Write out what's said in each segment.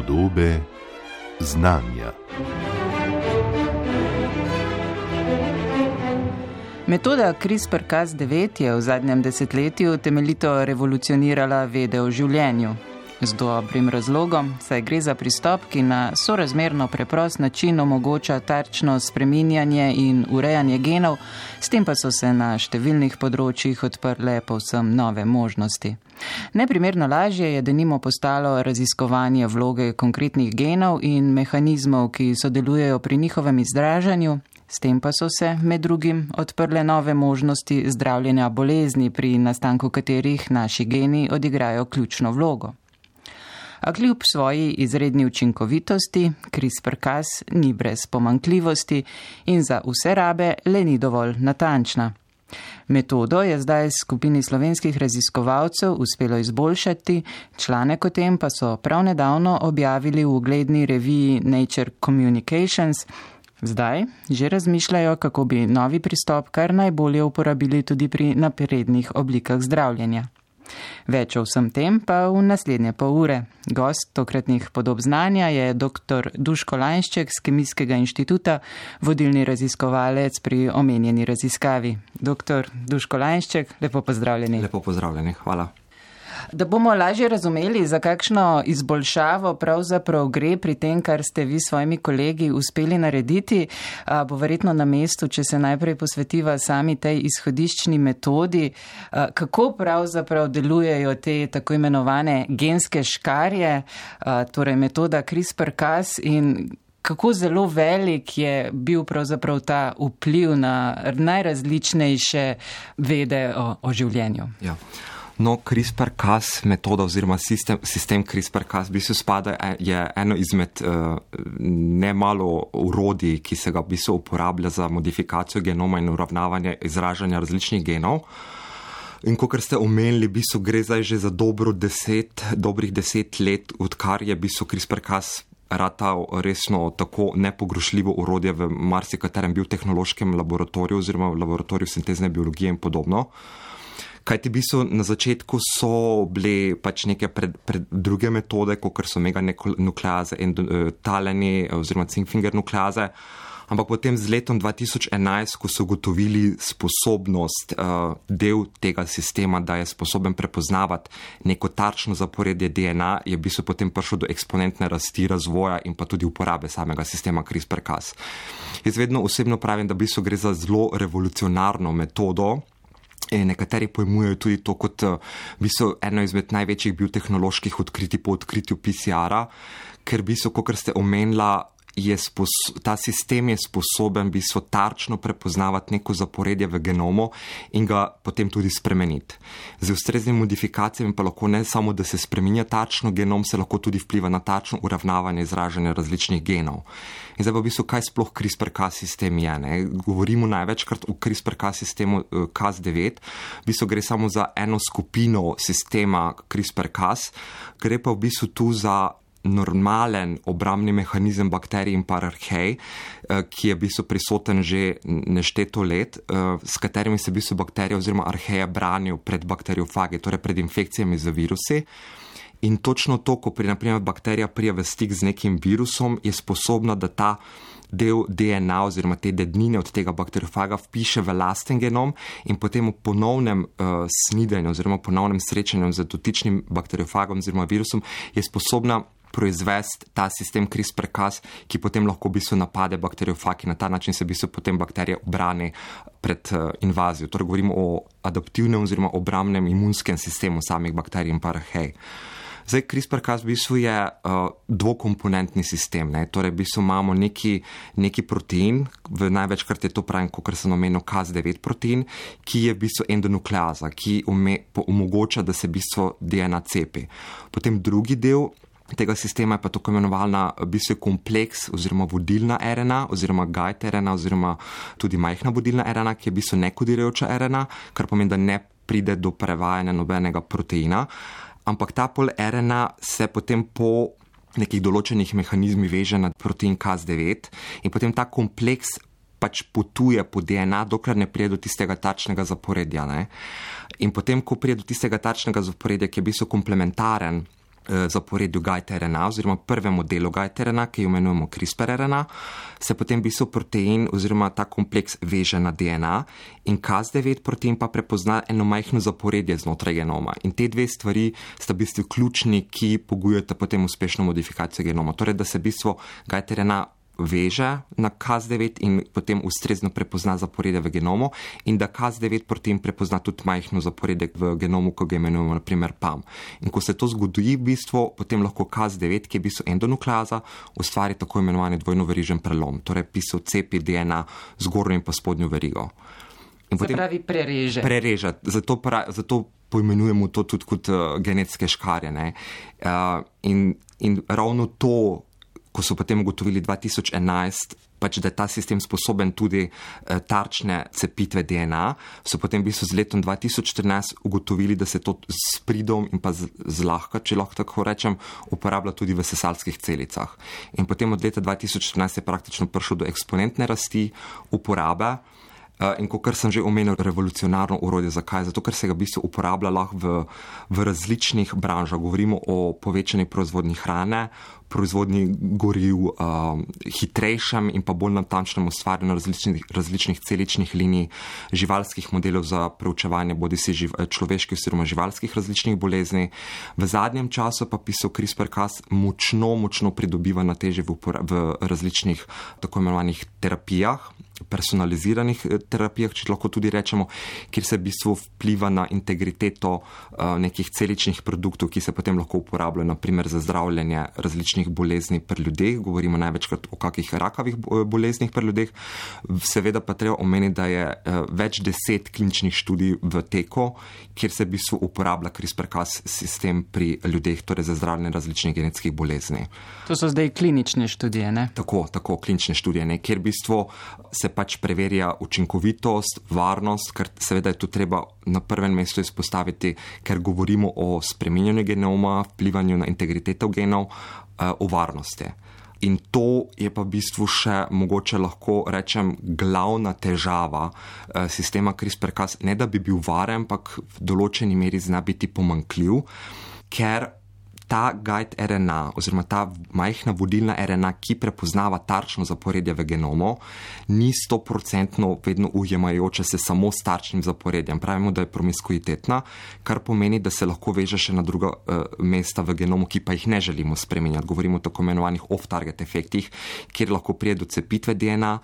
Podobe znanja. Metoda CRISPR-Cas9 je v zadnjem desetletju temeljito revolucionirala vede o življenju. Z dobrim razlogom, saj gre za pristop, ki na sorazmerno preprost način omogoča tarčno spreminjanje in urejanje genov, s tem pa so se na številnih področjih odprle povsem nove možnosti. Neprimerno lažje je denimo postalo raziskovanje vloge konkretnih genov in mehanizmov, ki sodelujejo pri njihovem izražanju, s tem pa so se med drugim odprle nove možnosti zdravljenja bolezni, pri nastanku katerih naši geni odigrajo ključno vlogo a kljub svoji izredni učinkovitosti CRISPR-Cas ni brez pomankljivosti in za vse rabe le ni dovolj natančna. Metodo je zdaj skupini slovenskih raziskovalcev uspelo izboljšati, članek o tem pa so prav nedavno objavili v ugledni reviji Nature Communications. Zdaj že razmišljajo, kako bi novi pristop kar najbolje uporabili tudi pri naprednih oblikah zdravljenja. Več o vsem tem pa v naslednje pol ure. Gost tokratnih podob znanja je dr. Duško Lanšček z Kemijskega inštituta, vodilni raziskovalec pri omenjeni raziskavi. Dr. Duško Lanšček, lepo pozdravljeni. Lepo pozdravljeni, hvala. Da bomo lažje razumeli, za kakšno izboljšavo pravzaprav gre pri tem, kar ste vi s svojimi kolegi uspeli narediti, bo verjetno na mestu, če se najprej posvetiva sami tej izhodiščni metodi, kako pravzaprav delujejo te tako imenovane genske škarje, torej metoda CRISPR-Cas in kako zelo velik je bil pravzaprav ta vpliv na najrazličnejše vede o, o življenju. Ja. No, CRISPR-Cas metoda oziroma sistem, sistem CRISPR-Cas v bistvu spada, e, je eno izmed uh, nemalo urodij, ki se ga v bistvu uporablja za modifikacijo genoma in uravnavanje izražanja različnih genov. In kot ste omenili, v bistvu gre zdaj že za dobro deset, dobrih deset let, odkar je v bistvu CRISPR-Cas ratal resno tako nepogrušljivo urodje v marsikaterem biotehnološkem laboratoriju oziroma v laboratoriju sintezne biologije in podobno. Kaj ti bi so na začetku so bile pač neke pred, pred druge metode, kot so meganukleaze in uh, taleni oziroma cinkfinger nukleaze. Ampak potem z letom 2011, ko so ugotovili sposobnost uh, del tega sistema, da je sposoben prepoznavati neko tarčno zaporedje DNA, je v bistvu potem prišlo do eksponentne rasti razvoja in pa tudi uporabe samega sistema CRISPR-Cas. Jaz vedno osebno pravim, da v bistvu gre za zelo revolucionarno metodo. In nekateri pojmujejo tudi to kot eh, v bistvu, eno izmed največjih biotehnoloških odkritij po odkritju PCR-a, ker v bistvu, kot ste omenila, je ta sistem je sposoben bistvo tarčno prepoznavati neko zaporedje v genomu in ga potem tudi spremeniti. Z ustreznimi modifikacijami pa lahko ne samo, da se spremenja tarčno genom, se lahko tudi vpliva na tarčno uravnavanje izražanja različnih genov. In zdaj pa v bistvu, kaj sploh CRISPR-Cas sistem je? Ne? Govorimo največkrat o CRISPR-Cas sistemu eh, Cas9, v bistvu gre samo za eno skupino sistema CRISPR-Cas, gre pa v bistvu tu za normalen obramni mehanizem bakterij in pararhej, eh, ki je v bistvu prisoten že nešteto let, eh, s katerimi se v bistvu bakterije oziroma arheje branijo pred bakteriofagi, torej pred infekcijami z virusi. In točno to, ko pri naprimer bakterija prija v stik z nekim virusom, je sposobna, da ta del DNA oziroma te dednine od tega bakteriofaga vpiše v lasten genom in potem v ponovnem uh, snidenju oziroma ponovnem srečanju z dotičnim bakteriofagom oziroma virusom je sposobna proizvesti ta sistem CRISPR-Cas, ki potem lahko v bistvu napade bakteriofagi. Na ta način se v bistvu potem bakterije obrane pred uh, invazijo. Torej govorimo o adaptivnem oziroma obramnem imunskem sistemu samih bakterij in parahej. Zdaj, CRISPR-Cas v bistvu je uh, dvokomponentni sistem. Ne? Torej, v bistvu imamo neki, neki protein, v največkrat je to pravim, kot sem omenil, Cas9 protein, ki je v bistvu endonukleaza, ki ume, omogoča, da se v bistvu DNA cepi. Potem drugi del tega sistema je pa tako imenovana v bistvu kompleks oziroma vodilna RNA oziroma guide RNA oziroma tudi majhna vodilna RNA, ki je v bistvu nekodirajoča RNA, kar pomeni, da ne pride do prevajanja nobenega proteina, ampak ta pol RNA se potem po nekih določenih mehanizmih veže na protein Cas9 in potem ta kompleks pač potuje po DNA, dokler ne pride do tistega tačnega zaporedja. Ne? In potem, ko pride do tistega tačnega zaporedja, ki je v bistvu komplementaren zaporedju GAIT-RNA oziroma prvemu delu GAIT-RNA, ki jo imenujemo CRISPR-RNA, se potem v bistvu protein oziroma ta kompleks veže na DNA in Cas9 protein pa prepozna eno majhno zaporedje znotraj genoma. In te dve stvari sta v bistvu ključni, ki pogujata potem uspešno modifikacijo genoma. Torej, da se v bistvu GAIT-RNA veže na KAS9 in potem ustrezno prepozna zaporedje v genomu, in da KAS9 potem prepozna tudi majhno zaporedje v genomu, ko ga imenujemo naprimer PAM. In ko se to zgodi, v bistvu, potem lahko KAS9, ki je v bistvu endonukleaza, ustvari tako imenovani dvojno verižen prelom, torej pisal cepi DNA zgornjo in pa spodnjo verigo. In potem pravi prereže. Prereže, zato, pra, zato poimenujemo to tudi kot uh, genetske škarje. Uh, in, in ravno to ko so potem ugotovili 2011, pač, da je ta sistem sposoben tudi eh, tarčne cepitve DNA, so potem v bistvu z letom 2014 ugotovili, da se to s pridom in pa zlahka, če lahko tako rečem, uporablja tudi v sesalskih celicah. In potem od leta 2014 je praktično prišlo do eksponentne rasti uporabe. In kot sem že omenil, revolucionarno urodje. Zakaj? Zato, ker se ga v bistvu uporablja lahko v, v različnih branžah. Govorimo o povečani proizvodnji hrane, proizvodnji goriv, uh, hitrejšem in pa bolj natančnem ustvarjanju različnih, različnih celičnih linij, živalskih modelov za preučevanje bodi si živ, človeških oziroma živalskih različnih bolezni. V zadnjem času pa pisal CRISPR-Cas močno, močno pridobiva na teže v, v različnih tako imenovanih terapijah personaliziranih eh, terapijah, če lahko tudi rečemo, kjer se v bistvu vpliva na integriteto uh, nekih celičnih produktov, ki se potem lahko uporabljajo naprimer za zdravljenje različnih bolezni pri ljudeh, govorimo največkrat o kakih rakavih eh, boleznih pri ljudeh. Seveda pa treba omeniti, da je več deset kliničnih študij v teku, kjer se v bistvu uporablja CRISPR-Cas sistem pri ljudeh, torej za zdravljenje različnih genetskih bolezni. To so zdaj klinične študije, ne? Tako, tako, klinične študije, ne? kjer v bistvu se pač preverja učinkovitost, varnost, ker seveda je tu treba na prvem mestu izpostaviti, ker govorimo o spreminjanju genoma, vplivanju na integriteto genov, eh, o varnosti. In to je pa v bistvu še mogoče lahko rečem glavna težava eh, sistema CRISPR-Cas, ne da bi bil varen, ampak v določeni meri zna biti pomankljiv, ker ta guide RNA, oziroma ta majhna vodilna RNA, ki prepoznava tarčno zaporedje v genomu, ni stoprocentno vedno ujemajoče se samo s tarčnim zaporedjem. Pravimo, da je promiskuitetna, kar pomeni, da se lahko veže še na druga uh, mesta v genomu, ki pa jih ne želimo spremenjati. Govorimo o tako imenovanih off-target efektih, kjer lahko prije do cepitve DNA,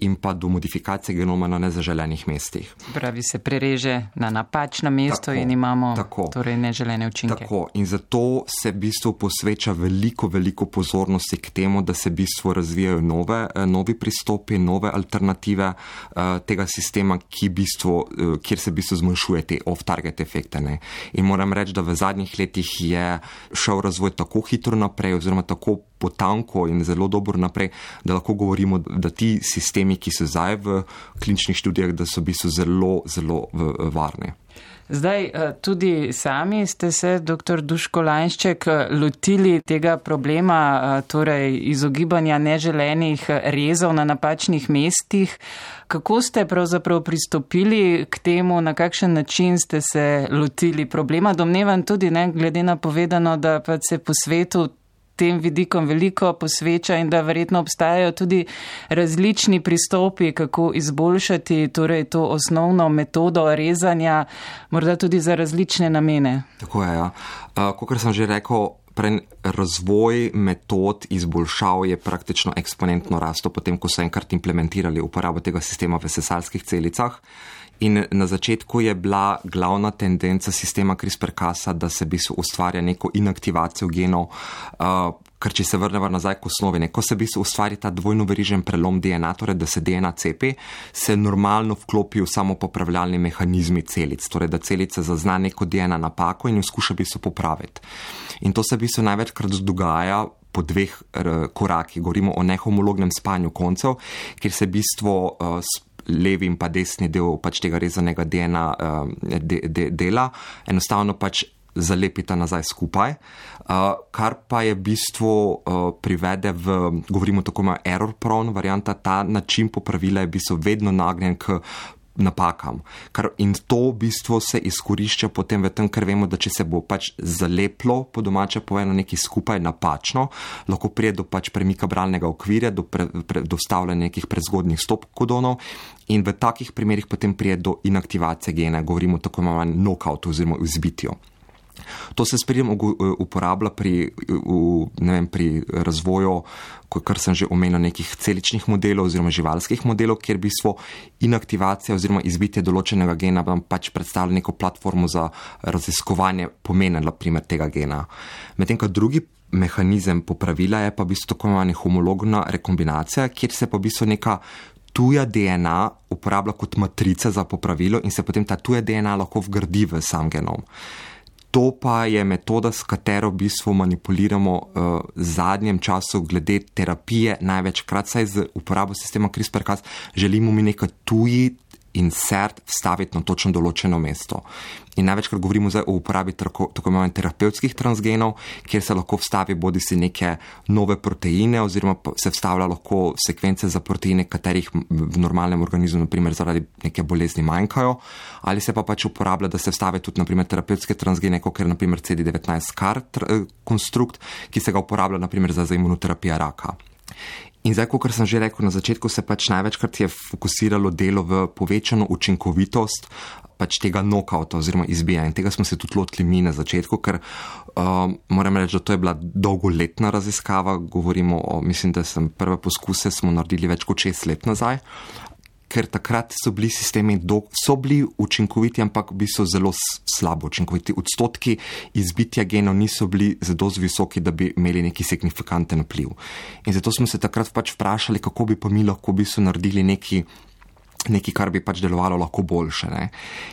in pa do modifikacije genoma na nezaželenih mestih. Pravi se prereže na napačno mesto tako, in imamo tako, torej neželene učinke. Tako in zato se v bistvu posveča veliko, veliko pozornosti k temu, da se v bistvu razvijajo nove, eh, novi pristopi, nove alternative uh, tega sistema, v bistvu, uh, kjer se v bistvu zmanjšuje te off-target efekte. Ne. In moram reči, da v zadnjih letih je šel razvoj tako hitro naprej oziroma tako potanko in zelo dobro naprej, da lahko govorimo, da ti sistemi, ki so zdaj v kliničnih študijah, da so v bistvu zelo, zelo varni. Zdaj, eh, tudi sami ste se, dr. Duško Lanšček, eh, lotili tega problema, eh, torej izogibanja neželenih rezov na napačnih mestih. Kako ste pravzaprav pristopili k temu, na kakšen način ste se lotili problema? Domnevam tudi, ne, glede na povedano, da pa se po svetu tem vidikom veliko posveča in da verjetno obstajajo tudi različni pristopi, kako izboljšati torej, to osnovno metodo rezanja, morda tudi za različne namene. Tako je, ja. Kot sem že rekel. Razvoj metod izboljšav je praktično eksponentno rasto, potem ko so enkrat implementirali uporabo tega sistema v sesalskih celicah. In na začetku je bila glavna tendenca sistema CRISPR-Casa, da se bi se ustvarja neko inaktivacijo genov, uh, ker če se vrnemo nazaj k osnovi, ko se bi se ustvari ta dvojno verižen prelom DNA, torej da se DNA cepi, se normalno vklopijo samo popravljalni mehanizmi celic, torej da celica zazna neko DNA napako in jo skuša bi se popraviti. In to se bi se največkrat dogaja. Po dveh korakih, govorimo o nehomolognem spanju koncev, kjer se bistvo uh, levi in pa desni del pač tega rezanega DNA uh, de, de, dela, enostavno pač zalepita nazaj skupaj, uh, kar pa je v bistvu uh, privede v, govorimo tako ima error prone varianta, ta način popravila je v bistvu vedno nagnjen k napakam. Kar, in to v bistvu se izkorišča potem v tem, ker vemo, da če se bo pač zaleplo po domače povedano nekaj skupaj napačno, lahko prije do pač premika bralnega okvirja, do, pre, pre, do stavljanja nekih prezgodnih stop kodonov in v takih primerih potem prije do inaktivacije gena, govorimo tako imenovanem knockoutu oziroma izbitju. To se sprejem uporablja pri, v, vem, pri razvoju, kar sem že omenil, nekih celičnih modelov oziroma živalskih modelov, kjer bi svo inaktivacija oziroma izbitje določenega gena pač predstavlja neko platformo za raziskovanje pomena naprimer, tega gena. Medtem, ko drugi mehanizem popravila je pa v bistvu tako imenovana homologna rekombinacija, kjer se pa v bistvu neka tuja DNA uporablja kot matrica za popravilo in se potem ta tuja DNA lahko vgradi v sam genom. To pa je metoda, s katero v bistvu manipuliramo uh, v zadnjem času, glede terapije, največkrat saj z uporabo sistema CRISPR-Cas, želimo mi nekaj tuji insert vstaviti na točno določeno mesto. In največkrat govorimo zdaj o uporabi tako, tako imenovanih terapevtskih transgenov, kjer se lahko vstavi bodi si neke nove proteine, oziroma se vstavlja lahko sekvence za proteine, katerih v normalnem organizmu, naprimer zaradi neke bolezni manjkajo, ali se pa pač uporablja, da se vstavi tudi naprimer terapevtske transgene, kot je naprimer CD19 kar konstrukt, ki se ga uporablja naprimer za imunoterapijo raka. In zdaj, kot sem že rekel na začetku, se pač največkrat je fokusiralo delo v povečano učinkovitost pač tega nokauta oziroma izbijanja. In tega smo se tudi lotili mi na začetku, ker uh, moram reči, da to je bila dolgoletna raziskava. Govorimo o, mislim, da sem prve poskuse smo naredili več kot šest let nazaj. Ker takrat so bili sistemi, do, so bili učinkoviti, ampak bi so zelo slabo učinkoviti. Odstotki izbitja genov niso bili zelo visoki, da bi imeli neki signifikanten vpliv. In zato smo se takrat pač vprašali, kako bi pa mi lahko bi so naredili neki. Nekaj, kar bi pač delovalo lahko boljše. Ne?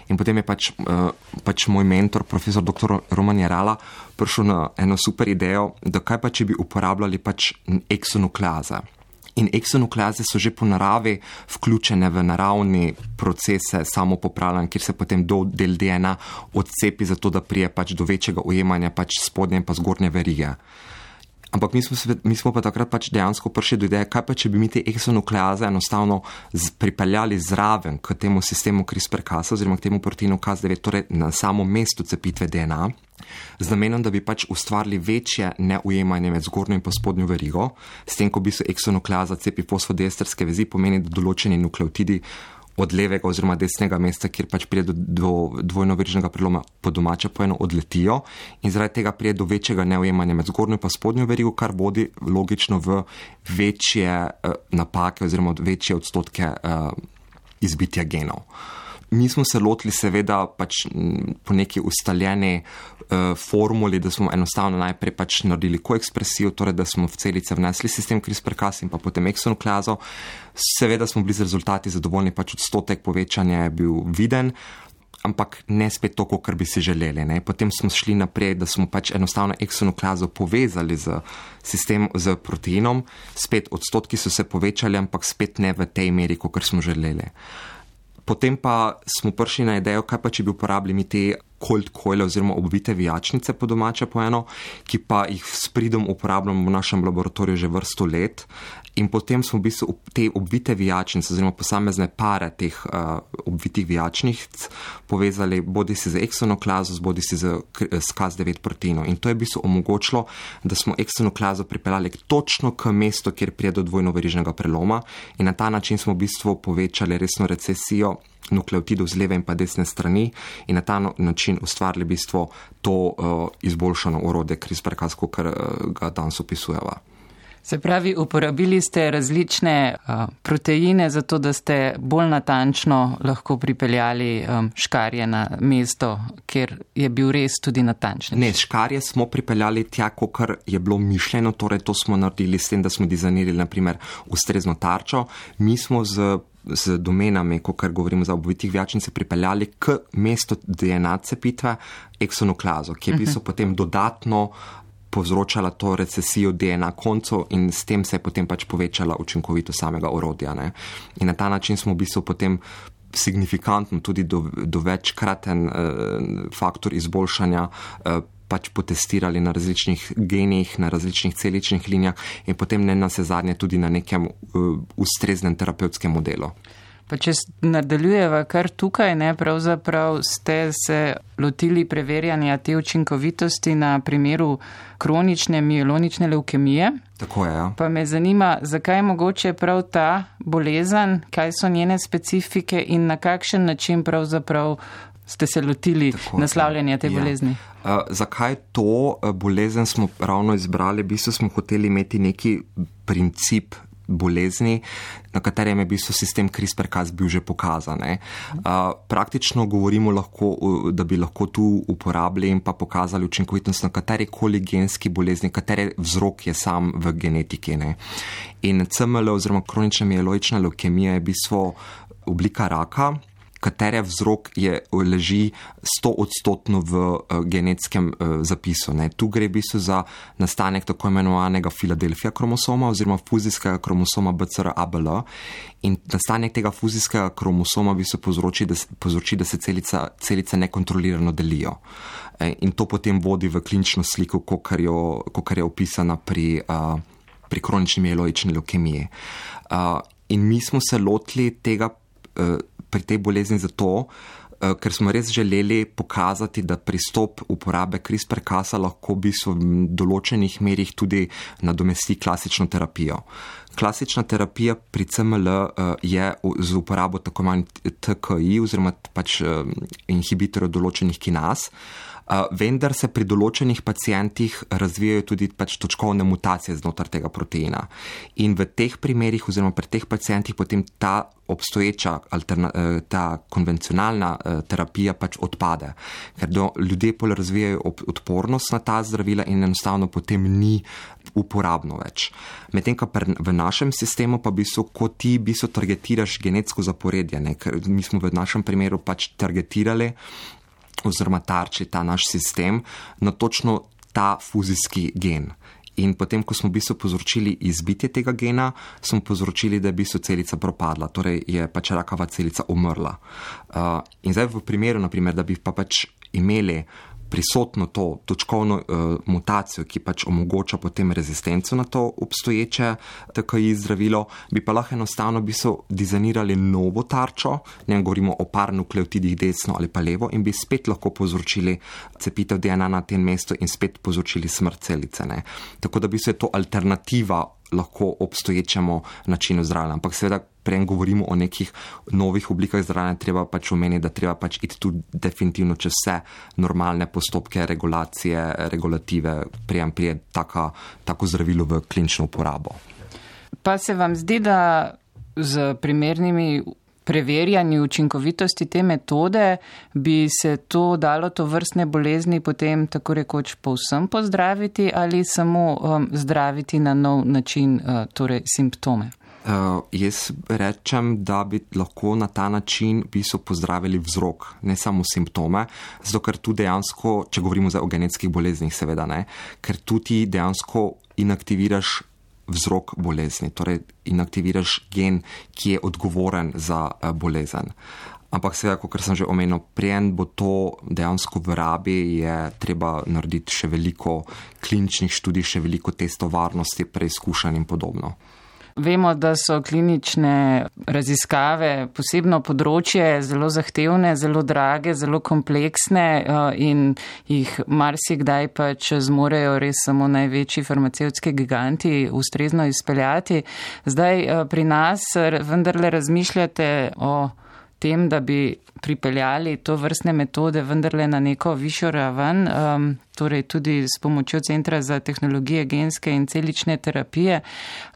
In potem je pač, uh, pač moj mentor, profesor dr. Roman Jarala, prišel na eno super idejo, da kaj pa če bi uporabljali pač eksonukleaze. In eksonukleaze so že po naravi vključene v naravni procese samopopravljanja, kjer se potem del DNA odcepi, zato da prije pač do večjega ujemanja pač spodnje in pa zgornje verige. Ampak mi smo, se, mi smo pa takrat pač dejansko prišli do ideje, kaj pa če bi mi te eksonukleaze enostavno z, pripeljali zraven k temu sistemu CRISPR-Cas oziroma k temu proteinu Cas9, torej na samo mesto cepitve DNA z namenom, da bi pač ustvarili večje neujemanje med zgornjo in spodnjo verigo, s tem, ko bi se eksonukleaza cepi fosfodiesterske vezi, pomeni, da določeni nukleotidi od levega oziroma desnega mesta, kjer pač pride do, dvojno verižnega preloma, po domače po eno odletijo in zaradi tega pride do večjega neujemanja med zgornjo in spodnjo verigo, kar vodi logično v večje uh, napake oziroma večje odstotke uh, izbitja genov. Mi smo se lotili, seveda, pač po neki ustaljeni uh, formuli, da smo enostavno najprej pač naredili koekspresijo, torej da smo v celice vnesli sistem CRISPR-Cas in pa potem eksonukleazo. Seveda smo bili z rezultati zadovoljni, pač odstotek povečanja je bil viden. Ampak ne spet to, kar bi si želeli. Ne. Potem smo šli naprej, da smo pač enostavno eksonukleazo povezali z, sistem, z proteinom, spet odstotki so se povečali, ampak spet ne v tej meri, kot smo želeli. Uh, Potem pa smo prišli na idejo, kaj pa če bi uporabljali te cold coile oziroma obvite vijačnice po domače po eno, ki pa jih s pridom uporabljamo v našem laboratoriju že vrsto let. In potem smo v bistvu te obvite vijačnice, oziroma posamezne pare teh uh, obvitih vijačnic, povezali bodi si z eksonoklazo, bodi si z SKAS-9 proteino. In to je v bistvu omogočilo, da smo eksonoklazo pripeljali točno k mestu, kjer prije do dvojno verižnega preloma, in na ta način smo v bistvu povečali resno recesijo nukleotidov z leve in pa desne strani in na ta no-, način ustvarili v bistvu to uh, izboljšano urode CRISPR-Cas, kot uh, ga danes opisujeva. Se pravi, uporabili ste različne uh, proteine, zato da ste bolj natančno lahko pripeljali um, škarje na mesto, kjer je bil res tudi natančen. Ne, škarje smo pripeljali tja, kot je bilo mišljeno, torej to smo naredili s tem, da smo dizajnirali naprimer ustrezno tarčo. Mi smo z z domenami, ko kar govorimo za obovitih vjačnice, pripeljali k mestu DNA cepitve eksonukleazo, ki je bil uh -huh. potem dodatno povzročala to recesijo DNA koncev in s tem se je potem pač povečala učinkovitost samega orodja. Ne. In na ta način smo v bistvu potem signifikantno tudi do, do večkraten uh, faktor izboljšanja uh, pač potestirali na različnih genih, na različnih celičnih linijah in potem ne na se zadnje tudi na nekem uh, ustreznem terapevtskem modelu. Pa če nadaljujeva kar tukaj, ne, pravzaprav ste se lotili preverjanja te učinkovitosti na primeru kronične mielonične leukemije. Tako je. Ja. Pa me zanima, zakaj je mogoče prav ta bolezen, kaj so njene specifike in na kakšen način pravzaprav ste se lotili Tako, naslavljanja te ja. bolezni. Uh, zakaj to bolezen smo ravno izbrali? V bistvu smo hoteli imeti neki princip bolezni, na katerem je bil sistem CRISPR-Cas bil že pokazan. Uh, praktično govorimo lahko, da bi lahko tu uporabili in pa pokazali učinkovitost na kateri koli genski bolezni, kateri vzrok je sam v genetiki. Ne? In CML oziroma kronična mieloična leukemija je v bistvu oblika raka katere vzrok je, leži sto odstotno v uh, genetskem uh, zapisu. Ne. Tu gre v bistvu za nastanek tako imenovanega Filadelfija kromosoma oziroma fuzijskega kromosoma BCR-ABL in nastanek tega fuzijskega kromosoma v bistvu povzroči, da, povzroči, da se celica, celice nekontrolirano delijo. E, in to potem vodi v klinično sliko, kot je opisana pri, uh, pri kronični mieloični leukemiji. Uh, in mi smo se lotili tega. Pri tej bolezni zato, eh, ker smo res želeli pokazati, da pristop uporabe CRISPR-Kasa lahko bistvu v določenih merih tudi nadomesti klasično terapijo. Klasična terapija pri CML eh, je z uporabo tako imenovanih TKI oziroma pač eh, inhibitorjev določenih kinas vendar se pri določenih pacijentih razvijajo tudi pač točkovne mutacije znotraj tega proteina. In v teh primerih, oziroma pri teh pacijentih, potem ta obstoječa, e, ta konvencionalna e, terapija pač odpade, ker do, ljudje pol razvijajo odpornost na ta zdravila in enostavno potem ni uporabno več. Medtem, ko v našem sistemu pa bi so, ko ti bi so targetiraš genetsko zaporedje, ne? ker mi smo v našem primeru pač targetirali oziroma tarči ta naš sistem na točno ta fuzijski gen. In potem, ko smo v bistvu povzročili izbitje tega gena, smo povzročili, da je v bistvu celica propadla, torej je pač rakava celica umrla. Uh, in zdaj v primeru, naprimer, da bi pa pač imeli prisotno to točkovno uh, mutacijo, ki pač omogoča potem rezistenco na to obstoječe TKI zdravilo, bi pa lahko enostavno bi so dizajnirali novo tarčo, ne govorimo o par nukleotidih desno ali pa levo in bi spet lahko povzročili cepitev DNA na tem mestu in spet povzročili smrt celice. Ne. Tako da bi se to alternativa lahko obstoječemu načinu zdravljenja. Ampak seveda, prej govorimo o nekih novih oblikah zdravljenja, treba pač omeniti, da treba pač iti tu definitivno čez vse normalne postopke, regulacije, regulative, prijem prije taka, tako zdravilo v klinično uporabo. Pa se vam zdi, da z primernimi preverjanju učinkovitosti te metode bi se to dalo to vrstne bolezni potem tako rekoč povsem pozdraviti ali samo um, zdraviti na nov način, uh, torej simptome? Uh, jaz rečem, da bi lahko na ta način bi so pozdravili vzrok, ne samo simptome, zato ker tu dejansko, če govorimo o genetskih boleznih, seveda ne, ker tu ti dejansko inaktiviraš vzrok bolezni, torej inaktiviraš gen, ki je odgovoren za eh, bolezen. Ampak seveda, kot sem že omenil, prijem bo to dejansko v rabi, je treba narediti še veliko kliničnih študij, še veliko testov varnosti, preizkušanj in podobno. Vemo, da so klinične raziskave posebno področje, zelo zahtevne, zelo drage, zelo kompleksne eh, in jih marsikdaj pač zmorejo res samo največji farmacevtski giganti ustrezno izpeljati. Zdaj eh, pri nas vendarle razmišljate o tem, da bi pripeljali to vrstne metode vendarle na neko višjo raven, um, torej tudi s pomočjo Centra za tehnologije genske in celične terapije.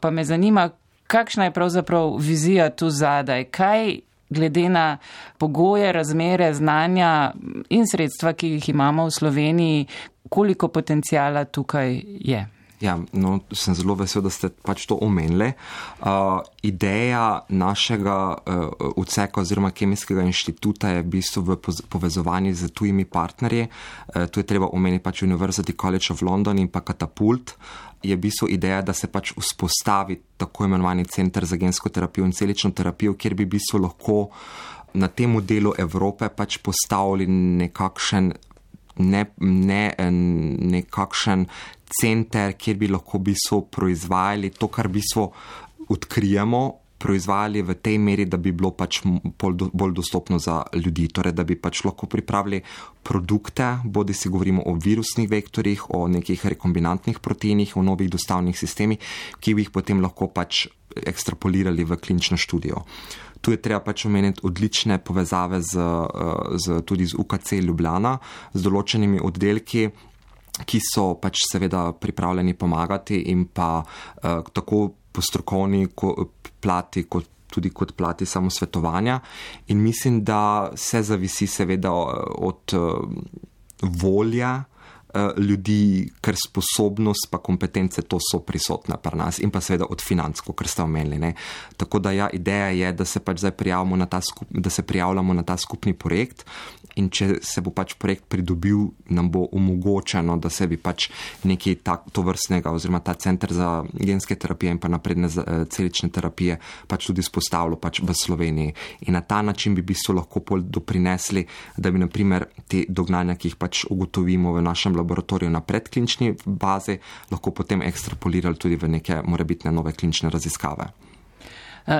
Pa me zanima, kakšna je pravzaprav vizija tu zadaj, kaj glede na pogoje, razmere, znanja in sredstva, ki jih imamo v Sloveniji, koliko potencijala tukaj je. Ja, no, sem zelo vesel, da ste pač to omenili. Uh, ideja našega uh, odseka oziroma kemijskega inštituta je v bistvu v povezovanju z tujimi partnerji. Uh, tu je treba omeniti pač University College of London in pa Katapult. Je v bistvu ideja, da se pač vzpostavi tako imenovani center za gensko terapijo in celično terapijo, kjer bi v bistvu lahko na tem delu Evrope pač postavili nekakšen ne, ne, nekakšen center, kjer bi lahko bistvo proizvajali to, kar bistvo odkrijemo proizvajali v tej meri, da bi bilo pač bolj dostopno za ljudi, torej da bi pač lahko pripravili produkte, bodi si govorimo o virusnih vektorjih, o nekih rekombinantnih proteinih, o novih dostavnih sistemih, ki bi jih potem lahko pač ekstrapolirali v klinično študijo. Tu je treba pač omeniti odlične povezave z, z, tudi z UKC Ljubljana, z določenimi oddelki, ki so pač seveda pripravljeni pomagati in pa uh, tako po strokovni plati, kot tudi kot plati samo svetovanja. In mislim, da se zavisi seveda od uh, volja. Ljudi, ker sposobnost pa kompetence to so prisotne pri nas in pa seveda od financ, kot ste omenili. Tako da ja, ideja je, da se pač zdaj prijavljamo na ta, skup, da se prijavljamo na ta skupni projekt in če se bo pač projekt pridobil, nam bo omogočeno, da se bi pač nekaj tak, to vrstnega oziroma ta center za genske terapije in pa napredne eh, celične terapije pač tudi spostavilo pač v Sloveniji. In na ta način bi bistvo lahko pol doprinesli, da bi naprimer te dognanja, ki jih pač ugotovimo v našem laboratoriju na predklinični bazi, lahko potem ekstrapolirali tudi v neke morebitne nove klinične raziskave.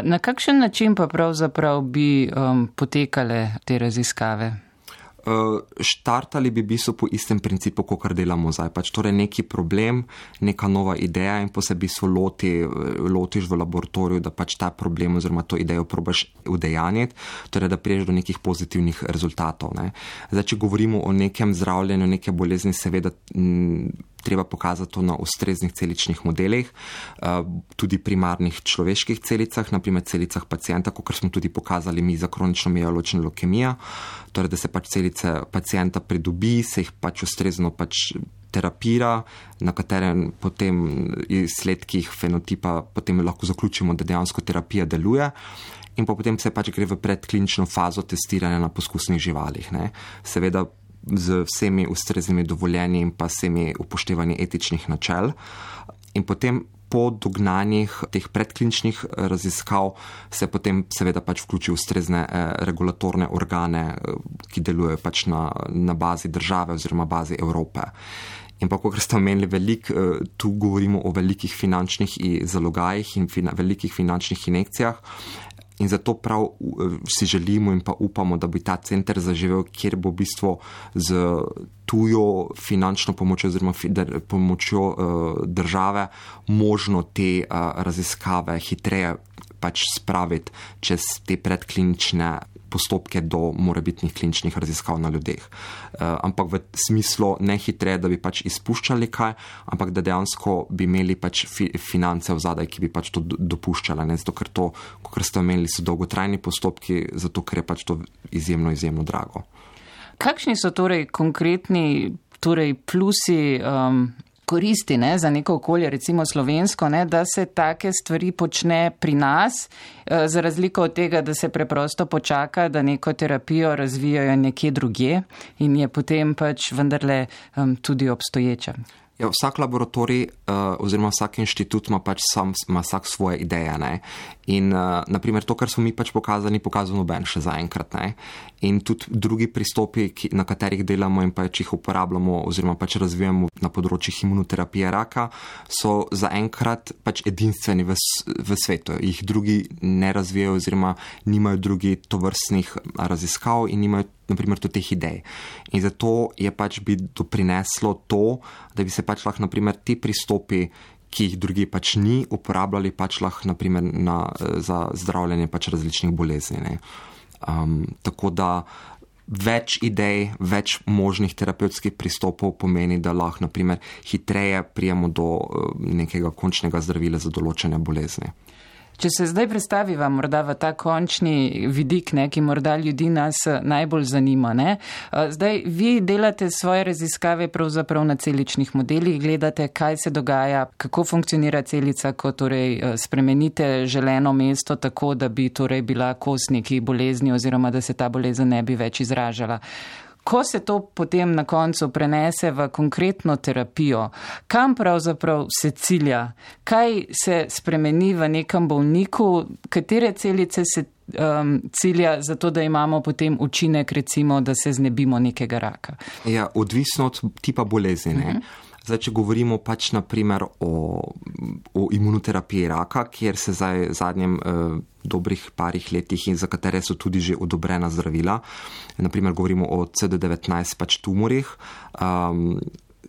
Na kakšen način pa pravzaprav bi um, potekale te raziskave? Uh, štartali bi bistvo po istem principu, kot kar delamo zdaj. Pač, torej, neki problem, neka nova ideja in posebej so loti, lotiš v laboratoriju, da pač ta problem oziroma to idejo probaš udejanjiti, torej, da priješ do nekih pozitivnih rezultatov. Ne. Zdaj, če govorimo o nekem zdravljenju, neke bolezni, seveda. M, treba pokazati to na ustreznih celičnih modelih, eh, tudi primarnih človeških celicah, naprimer celicah pacijenta, kot smo tudi pokazali mi za kronično mijaločno leukemijo, torej da se pač celice pacijenta pridobi, se jih pač ustrezno pač terapira, na katerem potem izsledkih fenotipa potem lahko zaključimo, da dejansko terapija deluje. In potem se pač gre v predklinično fazo testiranja na poskusnih živalih. Ne. Seveda z vsemi ustreznimi dovoljenji in pa vsemi upoštevanji etičnih načel. In potem po dognanjih teh predkliničnih raziskav se potem seveda pač vključi ustrezne eh, regulatorne organe, eh, ki delujejo pač na, na bazi države oziroma bazi Evrope. In pa, kot ste omenili, velik, eh, tu govorimo o velikih finančnih zalogajih in fina, velikih finančnih injekcijah. In zato prav si želimo in pa upamo, da bi ta center zaživel, kjer bo v bistvu z tujo finančno pomočjo oziroma pomočjo uh, države možno te uh, raziskave hitreje pač spraviti čez te predklinične postopke do morebitnih kliničnih raziskav na ljudeh. Uh, ampak v smislu ne hitreje, da bi pač izpuščali kaj, ampak da dejansko bi imeli pač fi finance v zadaj, ki bi pač to dopuščale. Ne? Zato, ker to, kot ste omenili, so dolgotrajni postopki, zato ker je pač to izjemno, izjemno drago. Kakšni so torej konkretni torej plusi um, koristi ne, za neko okolje, recimo slovensko, ne, da se take stvari počne pri nas, eh, za razliko od tega, da se preprosto počaka, da neko terapijo razvijajo nekje drugje in je potem pač vendarle um, tudi obstoječa. Ja, vsak laboratorij uh, oziroma vsak inštitut ima pač sam, ima vsak svoje ideje. Ne? In uh, naprimer to, kar smo mi pač pokazali, ni pokazal noben še zaenkrat. In tudi drugi pristopi, ki, na katerih delamo in pač jih uporabljamo oziroma pač razvijamo na področjih imunoterapije raka, so zaenkrat pač edinstveni v, v svetu. Jih drugi ne razvijajo oziroma nimajo drugi tovrstnih raziskav in nimajo naprimer, tudi teh idej. In zato je pač bi doprineslo to, da bi se pač lahko, naprimer, ti pristopi, ki jih drugi pač ni uporabljali, pač lahko, naprimer, na, za zdravljenje pač različnih bolezni. Um, tako da več idej, več možnih terapevtskih pristopov pomeni, da lahko, naprimer, hitreje prijemo do uh, nekega končnega zdravila za določene bolezni. Če se zdaj predstaviva morda v ta končni vidik, ne, ki morda ljudi nas eh, najbolj zanima. Ne. Eh, zdaj vi delate svoje raziskave pravzaprav na celičnih modelih, gledate, kaj se dogaja, kako funkcionira celica, ko torej eh, spremenite želeno mesto tako, da bi torej bila kos neki bolezni oziroma da se ta bolezen ne bi več izražala ko se to potem na koncu prenese v konkretno terapijo, kam pravzaprav se cilja, kaj se spremeni v nekem bolniku, katere celice se um, cilja za to, da imamo potem učinek, recimo, da se znebimo nekega raka. Ja, odvisno od tipa bolezni. Uh mhm. -huh. Zdaj, če govorimo pač naprimer o, o imunoterapiji raka, kjer se zdaj v zadnjem eh, dobrih parih letih in za katere so tudi že odobrena zdravila, naprimer govorimo o CD19 pač tumorih. Um,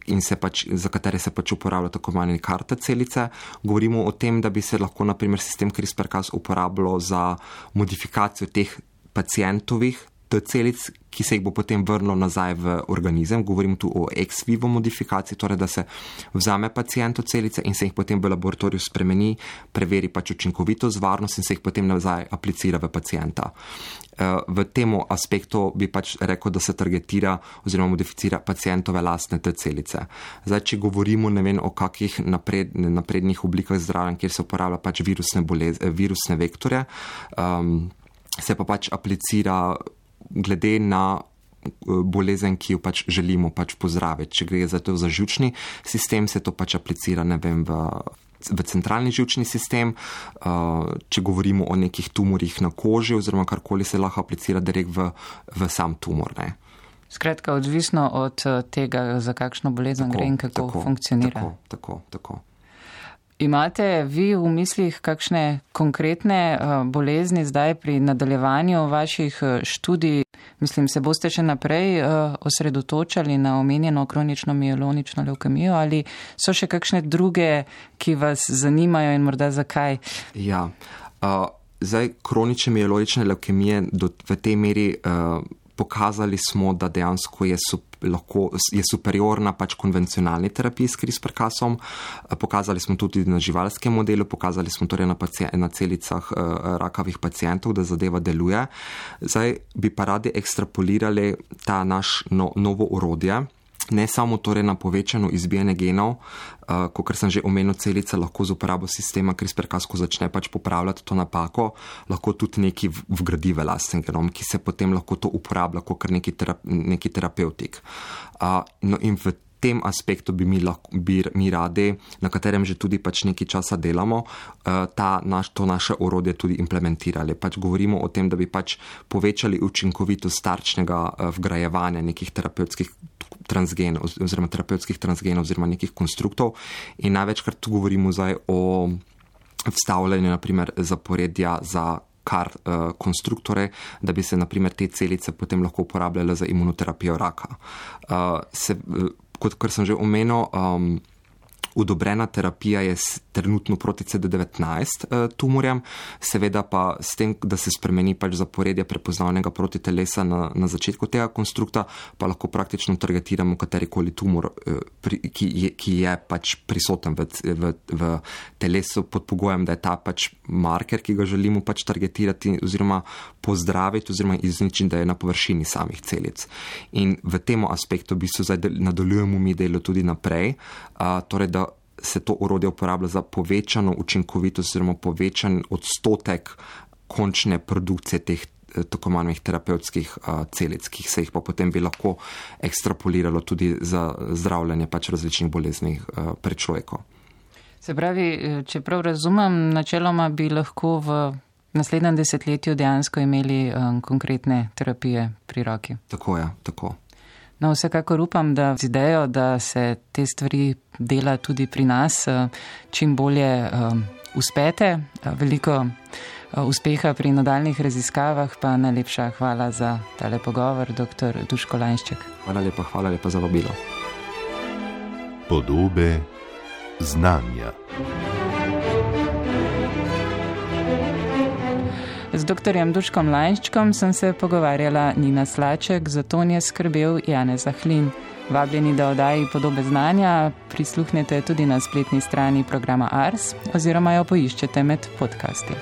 In pač, za katere se pač uporablja tako imenovane karte celice. Govorimo o tem, da bi se lahko naprimer sistem CRISPR-Cas uporabljal za modifikacijo teh pacijentovih celic, ki se jih bo potem vrnilo nazaj v organizem. Govorim tu o ex vivo modifikaciji, torej da se vzame pacijento celice in se jih potem v laboratoriju spremeni, preveri pač učinkovitost, varnost in se jih potem nazaj aplicira v pacijenta. Eh, v tem aspektu bi pač rekel, da se targetira oziroma modificira pacijentove lastne te celice. Zdaj, če govorimo vem, o kakih napred, naprednih oblikah zdravljenja, kjer se uporablja pač virusne, bolez, virusne vektore, um, se pa pač aplicira glede na eh, bolezen, ki jo pač želimo pač pozdraviti. Če gre za to za žučni sistem, se to pač aplicira vem, v, v centralni žučni sistem. Uh, če govorimo o nekih tumorjih na koži oziroma karkoli se lahko aplicira direkt v, v sam tumor. Ne. Skratka, odvisno od eh, tega, za kakšno bolezen tako, gre in kako tako, funkcionira. Tako, tako, tako. Imate vi v mislih kakšne konkretne uh, bolezni zdaj pri nadaljevanju vaših uh, študij? Mislim, se boste še naprej uh, osredotočali na omenjeno kronično mielonično leukemijo ali so še kakšne druge, ki vas zanimajo in morda zakaj? Ja, uh, zdaj kronične mielonične leukemije do, v tej meri. Uh, pokazali smo, da dejansko je, sup, lahko, je superiorna pač konvencionalni terapiji s CRISPR-kasom. Pokazali smo tudi na živalskem modelu, pokazali smo torej na, na celicah uh, rakavih pacijentov, da zadeva deluje. Zdaj bi pa radi ekstrapolirali ta naš no, novo urodje ne samo torej na povečano izbijanje genov, uh, kot sem že omenil, celica lahko z uporabo sistema CRISPR-Cas, začne pač popravljati to napako, lahko tudi neki vgradi v lasten genom, ki se potem lahko to uporablja kot neki, terap neki terapeutik. Uh, no in v tem aspektu bi mi, lahko, bi mi radi, na katerem že tudi pač nekaj časa delamo, uh, ta, naš, to naše orodje tudi implementirali. Pač govorimo o tem, da bi pač povečali učinkovitost starčnega vgrajevanja nekih terapevtskih transgenov oziroma terapevtskih transgenov oziroma nekih konstruktov. In največkrat tu govorimo zdaj o vstavljanju naprimer zaporedja za kar uh, konstruktore, da bi se naprimer te celice potem lahko uporabljale za imunoterapijo raka. Uh, se, uh, kot sem že omenil, um, odobrena terapija je trenutno proti CD19 uh, tumorjem, seveda pa s tem, da se spremeni pač zaporedje prepoznavnega proti telesa na, na začetku tega konstrukta, pa lahko praktično targetiramo katerikoli tumor, uh, pri, ki, je, ki je pač prisoten v, v, v telesu pod pogojem, da je ta pač marker, ki ga želimo pač targetirati oziroma pozdraviti oziroma izničiti, da je na površini samih celic. In v tem aspektu bi se zdaj nadaljujemo mi delo tudi naprej, uh, torej da se to orodje uporablja za povečano učinkovitost oziroma povečan odstotek končne produkcije teh eh, tako manjih terapevtskih uh, celic, ki se jih pa potem bi lahko ekstrapoliralo tudi za zdravljanje pač različnih bolezni uh, pri človeku. Se pravi, če prav razumem, načeloma bi lahko v naslednjem desetletju dejansko imeli um, konkretne terapije pri roki. Tako je, tako. No, vsekakor upam, da z idejo, da se te stvari dela tudi pri nas, eh, čim bolje um, uspete. Eh, veliko uspeha pri nadaljnih raziskavah, pa najlepša hvala za tale pogovor, dr. Duško Lanšček. Hvala lepa, hvala lepa za vabilo. Podobe znanja. Z dr. Duškom Lajnščkom sem se pogovarjala Nina Slaček, za to je skrbel Janez Zahlin. Vabljeni, da oddaji podobe znanja prisluhnete tudi na spletni strani programa Ars oziroma jo poiščete med podcasti.